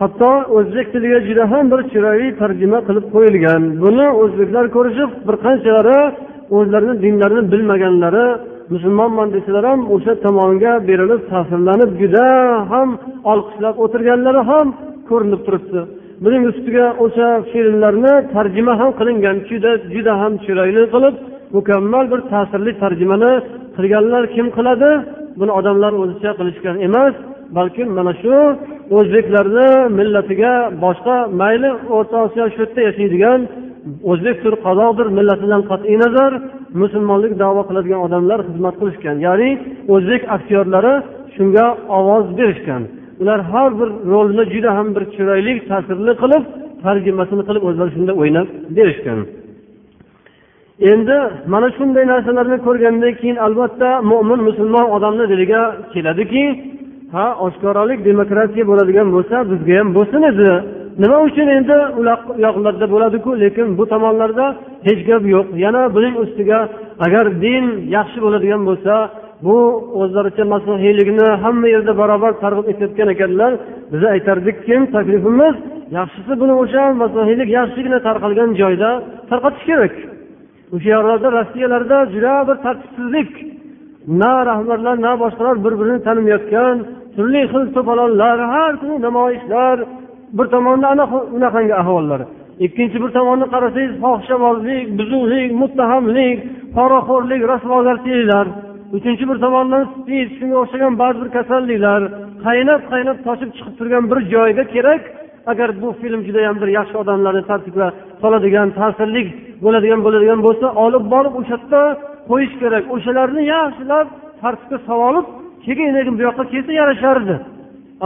Hatto o'zbek tiliga juda ham bir chiroyli tarjima qilib qo'yilgan. Buni o'zbeklar ko'rishib bir qanchalari o'zlarini dinlarini bilmaganlari musulmonman desalar ham o'sha tomonga berilib ta'sirlanib juda ham olqishlab o'tirganlari ham ko'rinib turibdi. Buning ustiga o'sha filmlarni tarjima ham qilingan juda juda ham chiroyli qilib mukammal bir ta'sirli tarjimani qilganlar kim qiladi? Buni odamlar o'zicha qilishgan emas balkim mana shu o'zbeklarni millatiga boshqa mayli o'rta osiyo shu yerda yashaydigan o'zbekdir qozoqdir millatidan qat'iy nazar musulmonlik davo qiladigan odamlar xizmat qilishgan. Ya'ni o'zbek aktyorlari shunga ovoz berishgan. Ular har bir rolni juda ham bir chiroyli ta'sirli qilib tarjimasini qilib o'zlari shunda o'ynab berishgan. Endi mana shunday narsalarni ko'rgandan keyin albatta mo'min musulmon odamni diliga keladiki ha oshkoralik demokratiya bo'ladigan bo'lsa bizga ham bo'lsin edi. Nima uchun endi u yoqlarda bo'ladiku? Lekin bu tomonlarda hech gap yo'q. Yana buning ustiga agar din yaxshi bo'ladigan bo'lsa bu o'zlaricha masihiylikni hamma yerda barobar targ'ib etayotgan ekanlar biz aytardikki taklifimiz yaxshisi buni o'sha masihiylik yaxshigina tarqalgan joyda tarqatish kerak. O'sha yoqlarda rossiyalarda juda bir tartibsizlik. Na rahbarlar na boshqalar bir birini tanimayotgan turli xil to'polonlar har kuni namoyishlar bir tomonda ana unaqangi ahvollar. Ikkinchi bir tomonni qarasangiz fohishabozlik buzuvlik muttahamlik poraxo'rlik rasvogarchiliklar uchinchi bir tomondan spid shunga o'xshagan ba'zi bir kasalliklar qaynab qaynab toshib chiqib turgan bir joyga kerak. Agar bu film judayam bir yaxshi odamlarni tartibga soladigan ta'sirli bo'ladigan bo'ladigan bo'lsa olib borib o'sha yerda qo'yish kerak. O'shalarni yaxshilab tartibga solib keyin lekin bu yoqqa kelsa yarashardi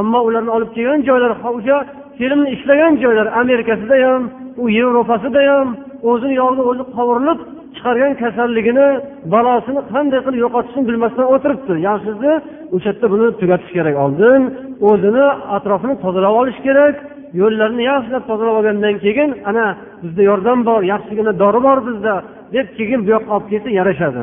ammo ularni olib kelgan joylar o'sha filmni ishlagan joylar amerikasida ham u yevropasida ham o'zini yog'ida o'zi qovurilib chiqargan kasalligini balosini qanday qilib yo'qotishni bilmasdan o'tiribdi. Yaxshisi o'sha yerda buni tugatish kerak oldin o'zini atrofini tozalab olish kerak yo'llarni yaxshilab tozalab olgandan keyin ana bizda yordam bor yaxshigina dori bor bizda deb keyin bu yoqqa olib kelsa yarashadi.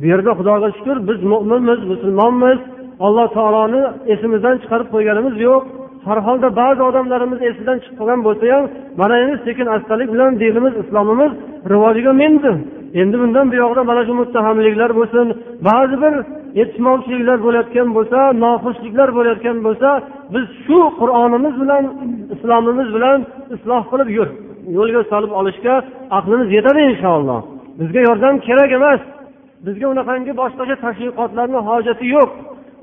Bu yerda xudoga shukur biz mo'minmiz musulmonmiz. Alloh taoloni esimizdan chiqarib qo'yganimiz yo'q. Har holda ba'zi odamlarimiz esidan chiqib qolgan bo'lsa ham mana endi sekin astalik bilan dinimiz islomimiz rivojiga mindi. Endi bundan buyog'ida mana shu muttahamliklar bo'lsin. Ba'zi bir yetishmovchiliklar bo'layotgan bo'lsa noxushliklar bo'layotgan bo'lsa biz shu qur'onimiz bilan islomimiz bilan isloh qilib yur yo'lga solib olishga aqlimiz yetadi inshaalloh. Bizga yordam kerak emas. Bizga unaqangi boshqacha tashviqotlarni hojati yo'q.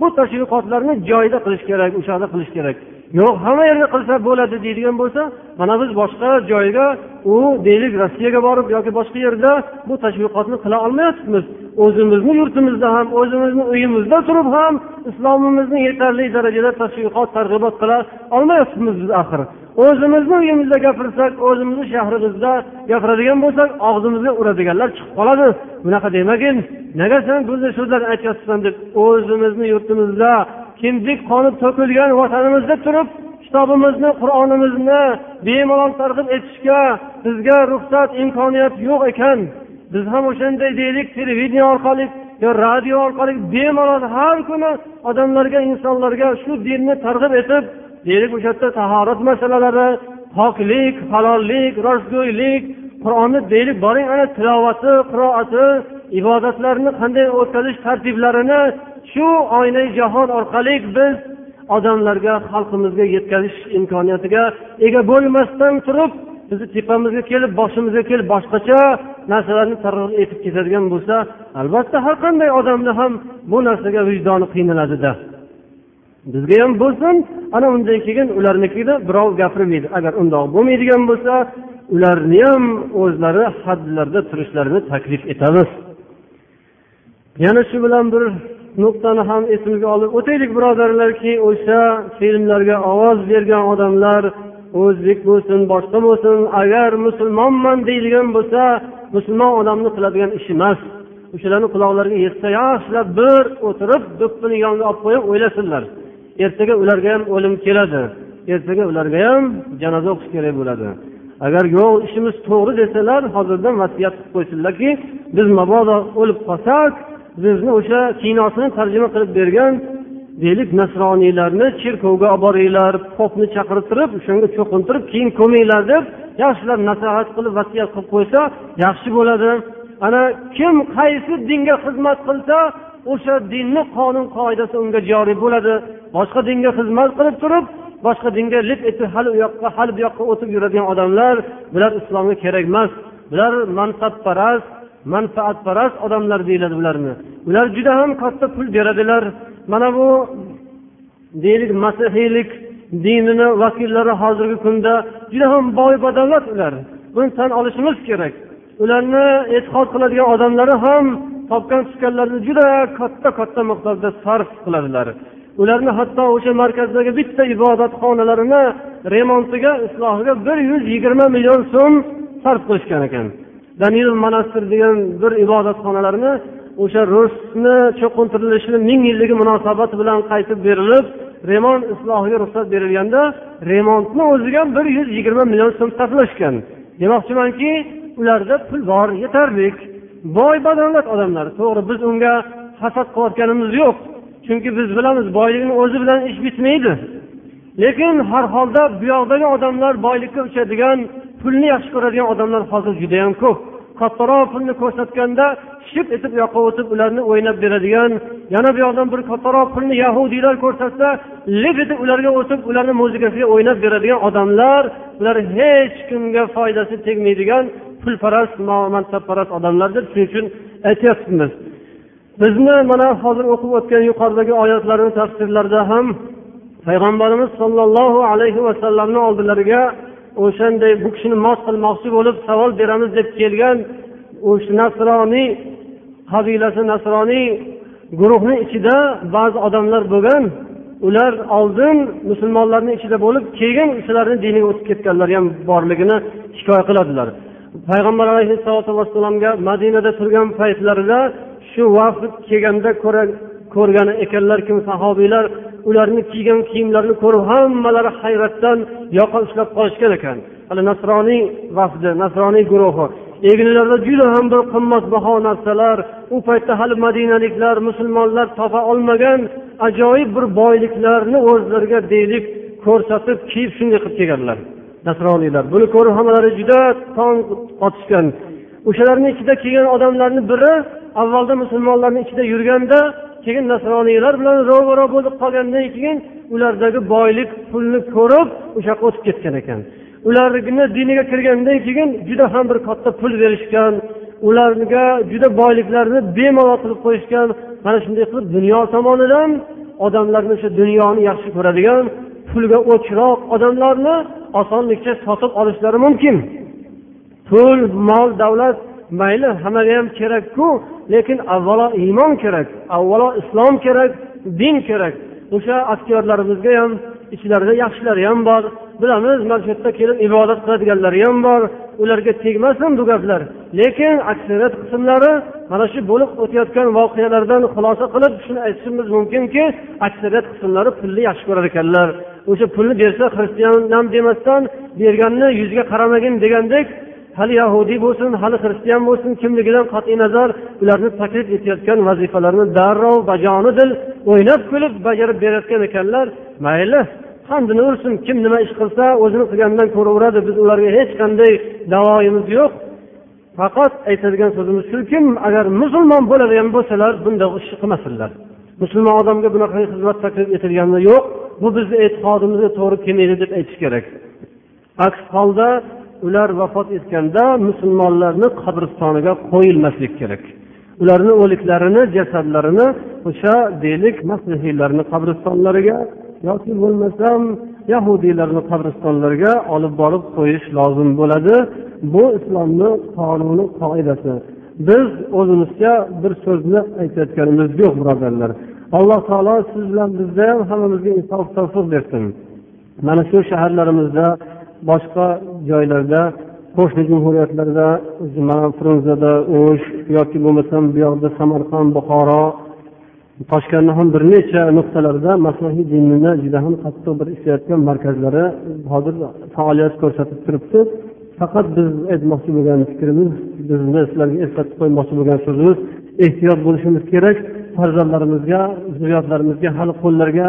Bu tashviqotlarni joyida qilish kerak o'shada qilish kerak. Yo'q hamma yerda qilsa bo'ladi deydigan bo'lsa mana biz boshqa joyga u deylik rossiyaga borib yoki boshqa yerda bu tashviqotni qila olmayotibmiz o'zimizni yurtimizda ham o'zimizni uyimizda turib ham islomimizni yetarli darajada tashviqot targ'ibot qila olmayotibmiz biz axir. O'zimizni uyimizda gapirsak o'zimizni shahrimizda gapiradigan bo'lsak og'zimizga uradiganlar chiqib qoladi. Bunaqa demagin nega sen bunday so'zlarni aytyapsan deb o'zimizni yurtimizda kindik qoni to'kilgan vatanimizda turib kitobimizni qur'onimizni bemalol targ'ib etishga bizga ruxsat imkoniyat yo'q ekan. Biz ham o'shanday deylik televideniya orqali yo radio orqali bemalol har kuni odamlarga insonlarga shu dinni targ'ib etib deylik o'sha yerda tahorat masalalari poklik halollik rostgo'ylik qur'onni deylik boring ana tilovati qiroati ibodatlarni qanday o'tkazish tartiblarini shu oynai jahon orqali biz odamlarga xalqimizga yetkazish imkoniyatiga ega bo'lmasdan turib bizni tepamizga kelib boshimizga kelib boshqacha narsalarni targ'ib etib ketadigan bo'lsa albatta har qanday odamni ham bu narsaga vijdoni qiynaladida. Bizga ham bo'lsin. Ana undan keyin ularnikida birov gapirmaydi. Agar undoq bo'lmaydigan bo'lsa ularni ham o'zlari hadlarda turishlarini taklif etamiz. Yana shu bilan bir nuqtani ham esimizga olib o'taylik birodarlarki o'sha filmlarga ovoz bergan odamlar o'zbek bo'lsin boshqa bo'lsin agar musulmonman deydigan bo'lsa musulmon odamni qiladigan ishi emas. O'shalarni quloqlariga yetsa yaxshilab bir o'tirib do'ppini yonga olib qo'yib o'ylasinlar. Ertaga ularga ham o'lim keladi. Ertaga ularga ham janoza o'qish kerak bo'ladi. Agar yo'q ishimiz to'g'ri desalar hozirdan vasiyat qilib qo'ysinlarki biz mabodo o'lib qolsak bizni o'sha kinosini tarjima qilib bergan deylik nasroniylarni cherkovga olib boringlar popni chaqirtirib o'shanga cho'qintirib keyin ko'minglar deb yaxshilab nasihat qilib vasiyat qilib qo'ysa yaxshi bo'ladi. Ana kim qaysi dinga xizmat qilsa o'sha dinni qonun qoidasi unga joriy bo'ladi. Boshqa dinga xizmat qilib turib boshqa dinga lip etib hali u yoqqa hali bu yoqqa o'tib yuradigan odamlar bular islomga kerak emas. Bular mansabparast manfaatparast odamlar deyiladi ularni ular juda ham katta pul beradilar. Mana bu deylik masihiylik dinini vakillari hozirgi kunda juda ham boy badavlat ular. Buni tan olishimiz kerak. Ularni e'tiqod qiladigan odamlari ham topgan tutganlarini juda katta katta miqdorda sarf qiladilar. Ularni hatto o'sha markazdagi bitta ibodatxonalarini remontiga islohiga bir yuz yigirma million so'm sarf qilishgan ekan. Danil monastir degan bir ibodatxonalarni o'sha rusni cho'qintirilishini ming yilligi munosabati bilan qaytib berilib remont islohiga ruxsat berilganda remontni o'ziga bir yuz yigirma million so'm sarflashgan. Demoqchimanki ularda pul bor yetarlik. Boy badavlat odamlar to'g'ri biz unga hasad qilayotganimiz yo'q. Chunki biz bilamiz boylikni o'zi bilan ish bitmaydi. Lekin har holda bu yoqdagi odamlar boylikka uchadigan pulni yaxshi ko'radigan odamlar hozir judayam ko'p. Kattaroq pulni ko'rsatganda ship etib u yoqqa o'tib ularni o'ynab beradigan yana bu yoqdan bir kattaroq pulni yahudiylar ko'rsatsa lip etib ularga o'tib ularni muzikasiga o'ynab beradigan odamlar ular hech kimga foydasi tegmaydigan pulparast mansabparast odamlardir. Shuning uchun aytyapmiz bizni mana hozir o'qib o'tgan yuqoridagi oyatlarni tafsirlarida ham payg'ambarimiz sollallohu alayhi vasallamni oldilariga o'shanday bu kishini mos qilmoqchi bo'lib savol beramiz deb kelgan o'sha nasroniy qabilasi nasroniy guruhni ichida ba'zi odamlar bo'lgan. Ular oldin musulmonlarni ichida bo'lib keyin shularni diniga o'tib ketganlar ham borligini hikoya qiladilar. Payg'ambar alayhissalotu vassalomga madinada turgan paytlarida shu vaqt kelganda ko'rgan ekanlar kim? Sahobiylar ularni kiygan kiyimlarini ko'rib hammalari hayratdan yoqa ushlab qolishgan ekan. Hali nasroniy vafdi nasroniy guruhi. Egnilarda juda ham bir qimmatbaho narsalar. U paytda hali madinaliklar musulmonlar topa olmagan ajoyib bir boyliklarni o'zlariga deylik ko'rsatib kiyib shunday qilib kelganlar. Nasroniylar. Buni ko'rib hammalari juda tong qotishgan o'shalarni ichida kelgan odamlarni biri avvalda musulmonlarni ichida yurganda keyin nasroniylar bilan ro'baro bo'lib qolgandan keyin ulardagi boylik pulni ko'rib o'sha yoqqa o'tib ketgan ekan. Ularni diniga kirgandan keyin juda ham bir katta pul berishgan ularga juda boyliklarni bemalol qilib qo'yishgan mana shunday qilib dunyo tomonidan odamlarni o'sha dunyoni yaxshi ko'radigan pulga o'chroq odamlarni osonlikcha sotib olishlari mumkin. Pul mol davlat mayli hammaga ham kerakku lekin avvalo iymon kerak avvalo islom kerak din kerak. O'sha aktyorlarimizga ham ichlarida yaxshilari ham bor. Bilamiz mana shu yerda kelib ibodat qiladiganlari ham bor. Ularga tegmasin bu gaplar lekin aksariyat qismlari mana shu bo'lib o'tayotgan voqealardan xulosa qilib shuni aytishimiz mumkinki aksariyat qismlari pulni yaxshi ko'rar ekanlar. O'sha pulni bersa xristianham demasdan berganni yuziga qaramagin degandek hali yahudiy bo'lsin hali xristian bo'lsin kimligidan qat'iy nazar ularni taklif etayotgan vazifalarni darrov bajonidil o'ynab kulib bajarib berayotgan ekanlar. Mayli qandini ursin kim nima ish qilsa o'zini qilganidan ko'raveradi biz ularga hech qanday davoyimiz yo'q. Faqat aytadigan so'zimiz shuki agar musulmon bo'ladigan bo'lsalar bunday ishni qilmasinlar. Musulmon odamga bunaqa xizmat taklif etilgani yo'q bu bizni e'tiqodimizga to'g'ri kelmaydi deb aytish kerak. Aks holda ular vafot etganda musulmonlarni qabristoniga qo'yilmaslik kerak. Ularni o'liklarini jasadlarini o'sha deylik masihiylarni qabristonlariga yoki bo'lmasam yahudiylarni qabristonlariga olib borib qo'yish lozim bo'ladi. Bu islomni qonuni qoidasi. Biz o'zimizcha bir so'zni aytayotganimiz yo'q birodarlar. Alloh taolo siz bilan bizni ham hammamizga insof tavfiq bersin. Mana shu shaharlarimizda boshqa joylarda qo'shni jumhuriyatlarda mana frunzada o'sh yoki bo'lmasam bu yoqda samarqand buxoro toshkentni ham bir necha nuqtalarda maslahiy dinini juda ham qattiq bir ishlayotgan markazlari hozir faoliyat ko'rsatib turibdi. Faqat biz aytmoqchi bo'lgan fikrimiz bizni sizlarga eslatib qo'ymoqchi bo'lgan so'zimiz ehtiyot bo'lishimiz kerak. Farzandlarimizga zurriyotlarimizga hali qo'llariga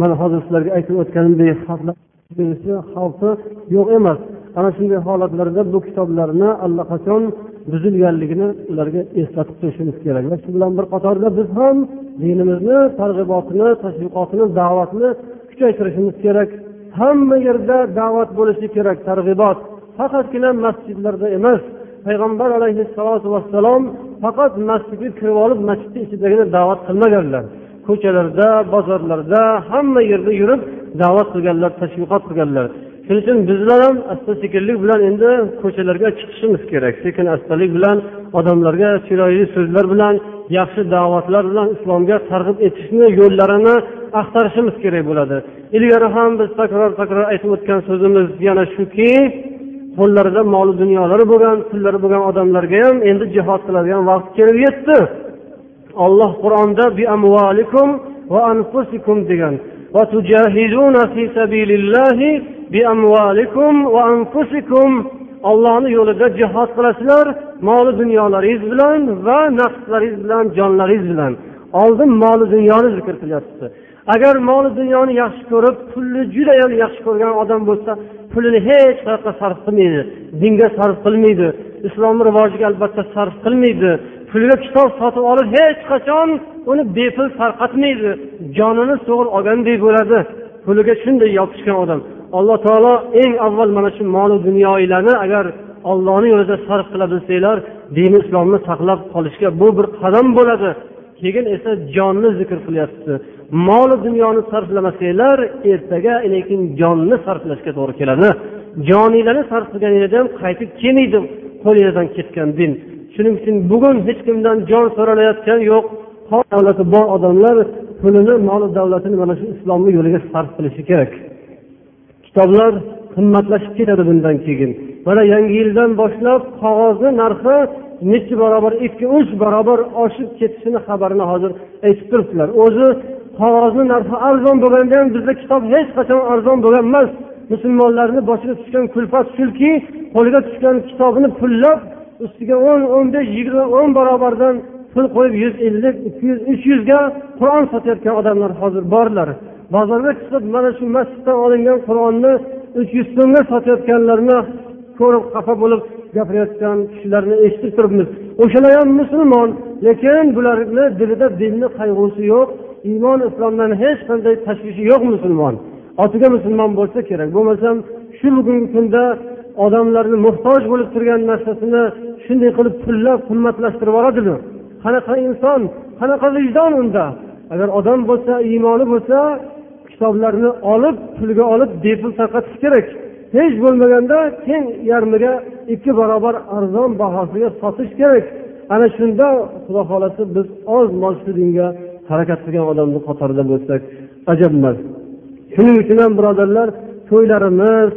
mana hozir sizlarga aytib o'tganimdek xatlar berishi xavfi yo'q emas. Ana shunday holatlarda bu kitoblarni allaqachon buzilganligini ularga eslatib qo'yishimiz kerak. Va shu bilan bir qatorda biz ham dinimizni targ'ibotini tashviqotini da'vatni kuchaytirishimiz kerak. Hamma yerda da'vat bo'lishi kerak targ'ibot. Faqatgina masjidlarda emas. Payg'ambar alayhissalotu vassalom faqat masjidga kirib olib masjidni ichidagina da'vat qilmaganlar. Ko'chalarda bozorlarda hamma yerda yurib da'vat qilganlar tashviqot qilganlar. Shuning uchun bizlar ham asta sekinlik bilan endi ko'chalarga chiqishimiz kerak. Sekin astalik bilan odamlarga chiroyli so'zlar bilan yaxshi da'vatlar bilan islomga targ'ib etishni yo'llarini axtarishimiz kerak bo'ladi. Ilgari ham biz takror takror aytib o'tgan so'zimiz yana shuki qo'llarida moli dunyolari bo'lgan pullari bo'lgan odamlarga ham endi jihod qiladigan vaqt kelib yetdi. Olloh qur'onda bi va anfusikum degan bi va anfusikum ollohni yo'lida jihod qilasizlar moli dunyolaringiz bilan va nafslaringiz bilan jonlaringiz bilan. Oldin moli dunyoni zikr qilyapti agar moli dunyoni yaxshi ko'rib pulni judayam yaxshi ko'rgan odam bo'lsa pulini hech qayoqqa sarf qilmaydi dinga sarf qilmaydi islomni rivojiga albatta sarf qilmaydi pulga kitob sotib olib hech qachon uni bepul tarqatmaydi jonini so'g'il olgandek bo'ladi. Puliga shunday yopishgan odam alloh taolo eng avval mana shu molu dunyoilarni agar ollohni yo'lida sarf qila bilsanglar dini islomni saqlab qolishga bu bir qadam bo'ladi. Keyin esa jonni zikr qilyapti. Moli dunyoni sarflamasanglar ertaga lekin jonni sarflashga to'g'ri keladi. Joninglarni sarflaganinglarda ham qaytib kelmaydi qo'linglardan ketgan din. Shuning uchun bugun hech kimdan jon so'ralayotgan yo'q. Davlati bor odamlar pulini moli davlatini mana shu islomni yo'liga sarf qilishi kerak. Kitoblar qimmatlashib ketadi bundan keyin. Mana yangi yildan boshlab qog'ozni narxi nechi barobar ikki uch barobar oshib ketishini xabarini hozir aytib turibdilar. O'zi qog'ozni narxi arzon bo'lganda ham bizda kitob hech qachon arzon bo'lgan emas musulmonlarni boshiga tushgan kulfat shuki qo'liga tushgan kitobini pullab ustiga o'n o'n besh yigirma o'n barobardan pul qo'yib yuz ellik ikki yuz uch yuzga qur'on sotayotgan odamlar hozir borlar. Bozorga chiqib mana shu masjiddan olingan qur'onni uch yuz so'mga sotayotganlarni ko'rib xafa bo'lib gapirayotgan kishilarni eshitib turibmiz. O'shalar ham musulmon lekin bularni dilida dinni qayg'usi yo'q. Iymon islomdan hech qanday tashvishi yo'q musulmon. Otiga musulmon bo'lsa kerak. Bo'lmasam shu bugungi kunda odamlarni muhtoj bo'lib turgan narsasini shunday qilib pullab qimmatlashtirib yuboradimi qanaqa inson qanaqa vijdon unda? Agar odam bo'lsa iymoni bo'lsa kitoblarni olib pulga olib bepul tarqatish kerak. Hech bo'lmaganda teng yarmiga ikki barobar arzon bahosiga sotish kerak. Ana shunda xudo xohlasa biz oz moz shu dinga harakat qilgan odamni qatorida bo'lsak ajab emas. Shuning uchun ham birodarlar to'ylarimiz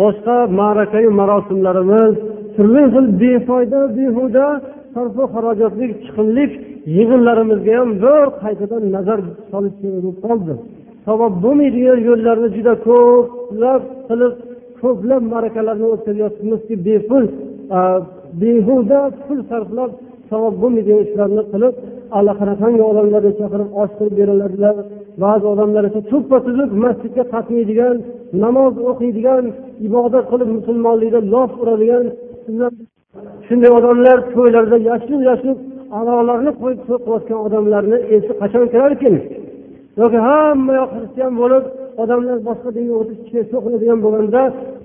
boshqa ma'rakayu marosimlarimiz turli xil befoyda behuda sarfu xarajatlik chiqimlik yig'inlarimizga ham bir qaytadan nazar solish kerak bo'lib qoldi. Savob bo'lmaydigan yo'llarni juda ko'plab qilib ko'plab ma'rakalarni o'tkazyapmizki bepul behuda pul sarflab savob bo'lmaydigan ishlarni qilib allaqanaqangi odamlarni chaqirib osh qilib beriladilar ba'zi odamlar esa tuppa tuzuk masjidga qatnaydigan namoz o'qiydigan ibodat qilib musulmonlikda lof uradigan shunday odamlar to'ylarda yashib yashib a'lolarni qo'yib to'y qilayotgan odamlarni esi qachon kirarkin? Yoki hamma yoq xristian bo'lib odamlar boshqa dinga o'tib to'y bo'lganda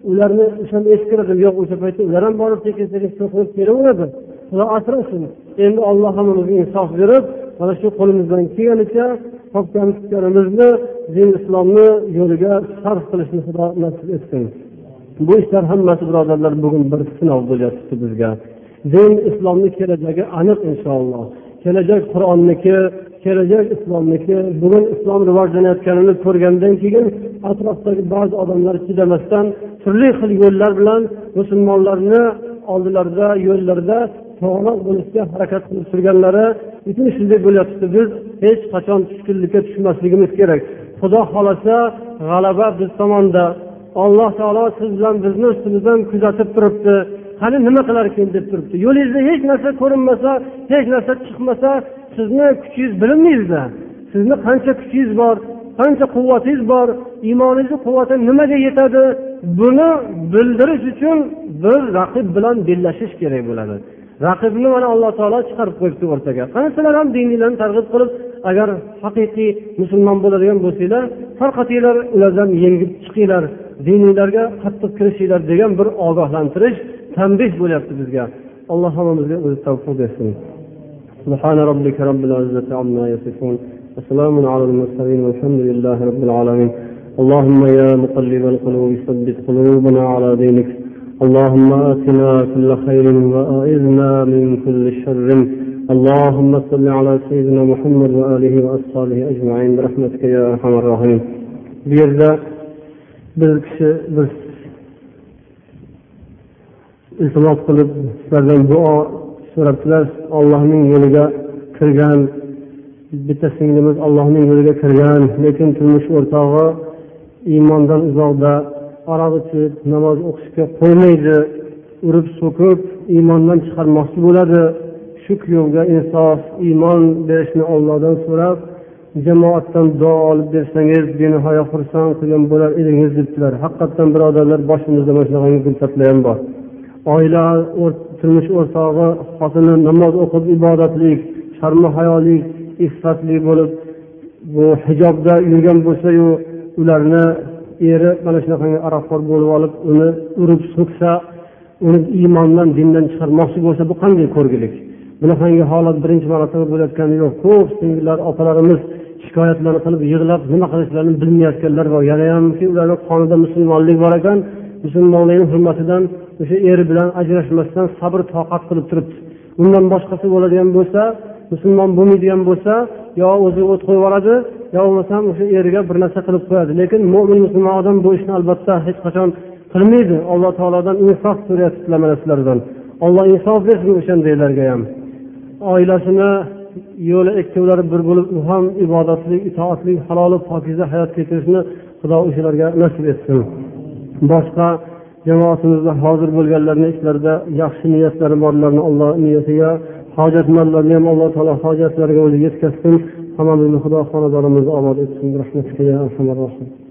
ularni o'shanda esi kiradi yo'q o'sha paytda ular ham borib sekin sekin to'y kelaveradi. Xudo asrasin. Endi olloh hammamizga insof berib mana shu qo'limizdan kelganicha topgan tutganimizni din islomni yo'liga sarf qilishni xudo nasib etsin. Bu ishlar hammasi birodarlar bugun bir sinov bo'lyapti bizga. Din islomni kelajagi aniq inshaalloh. Kelajak qur'onniki kelajak islomniki bugun islom rivojlanayotganini ko'rgandan keyin atrofdagi ba'zi odamlar chidamasdan turli xil yo'llar bilan musulmonlarni oldilarida yo'llarida to'g'riroq bo'lishga harakat qilib turganlari butun shunday bo'lyapti biz hech qachon tushkunlikka tushmasligimiz kerak. Xudo xohlasa g'alaba biz tomonda. Alloh taolo siz bilan bizni ustimizdan kuzatib turibdi. Qani nima qilarkin deb turibdi. Yo'lingizda hech narsa ko'rinmasa hech narsa chiqmasa sizni kuchingiz bilinmaydida. Sizni qancha kuchingiz bor qancha quvvatingiz bor iymoningizni quvvati nimaga yetadi? Buni bildirish uchun bir raqib bilan bellashish kerak bo'ladi. raqibni mana alloh taolo chiqarib qo'yibdi o'rtaga qani sizlar ham dininglarni targ'ib qilib agar haqiqiy musulmon bo'ladigan bo'lsanglar tarqatinglar ulardan yengib chiqinglar dininglarga qattiq kirishinglar degan bir ogohlantirish tanbeh bo'lyapti bizga alloh hammamizga o'zi tavfiq bersin سبحان ربك رب العزة عما يصفون وسلام على المرسلين والحمد لله رب العالمين اللهم يا مقلب القلوب ثبت قلوبنا على دينك اللهم آتنا كل خير وأعذنا من كل شر اللهم صل على سيدنا محمد وآله وأصحابه أجمعين برحمتك يا أرحم الراحمين bu yerda bir kishi bir iltimos qilib sizlardan duo so'rabdilar allohning yo'liga kirgan bitta singlimiz allohning yo'liga kirgan lekin turmush o'rtog'i iymondan uzoqda aroq ichib namoz o'qishga qo'ymaydi. Urib so'kib iymondan chiqarmoqchi bo'ladi. Shu kuyovga insof iymon berishni ollohdan so'rab jamoatdan duo olib bersangiz benihoya xursand qilgan bo'lar edingiz debdilar. Haqiqatdan birodarlar boshimizda mana shunaqangi gulchatlar ham bor. Oila turmush o'rtog'i xotini namoz o'qib ibodatlik sharmi hayolik iffatli bo'lib bu hijobda yurgan bo'lsayu ularni eri mana shunaqangi aroqxo'r bo'lib olib uni urib so'ksa uni iymondan dindan chiqarmoqchi bo'lsa bu qanday ko'rgilik? Bunaqangi holat birinchi marotaba bo'layotgani yo'q. Ko'p singillar opalarimiz shikoyatlarni qilib yig'lab nima qilishlarini bilmayotganlar bor. Yanayamki ularni qonida musulmonlik bor ekan. Musulmonlikni hurmatidan o'sha eri bilan ajrashmasdan sabr toqat qilib turibdi. Undan boshqasi bo'ladigan bo'lsa musulmon bo'lmaydigan bo'lsa yo o'zi o't qo'yib yuboradi yo bo'lmasam o'sha eriga bir narsa qilib qo'yadi. Lekin mo'min musulmon odam bu ishni albatta hech qachon qilmaydi. Alloh taolodan insof so'rayapsizlar mana sizlardan olloh insof bersin o'shandaylarga ham. Oilasini yo'li ikkovlari bir bo'lib u ham ibodatli itoatli haloli pokiza hayot kechirishni xudo o'shalarga nasib etsin. Boshqa jamoatimizda hozir bo'lganlarni ichlarida yaxshi niyatlari borlarni alloh niyatiga hojatmandlarni ham alloh taolo hojatlariga o'zi yetkazsin. Hammamizni xudo xonadonimizni obod etsin. Rahmatiga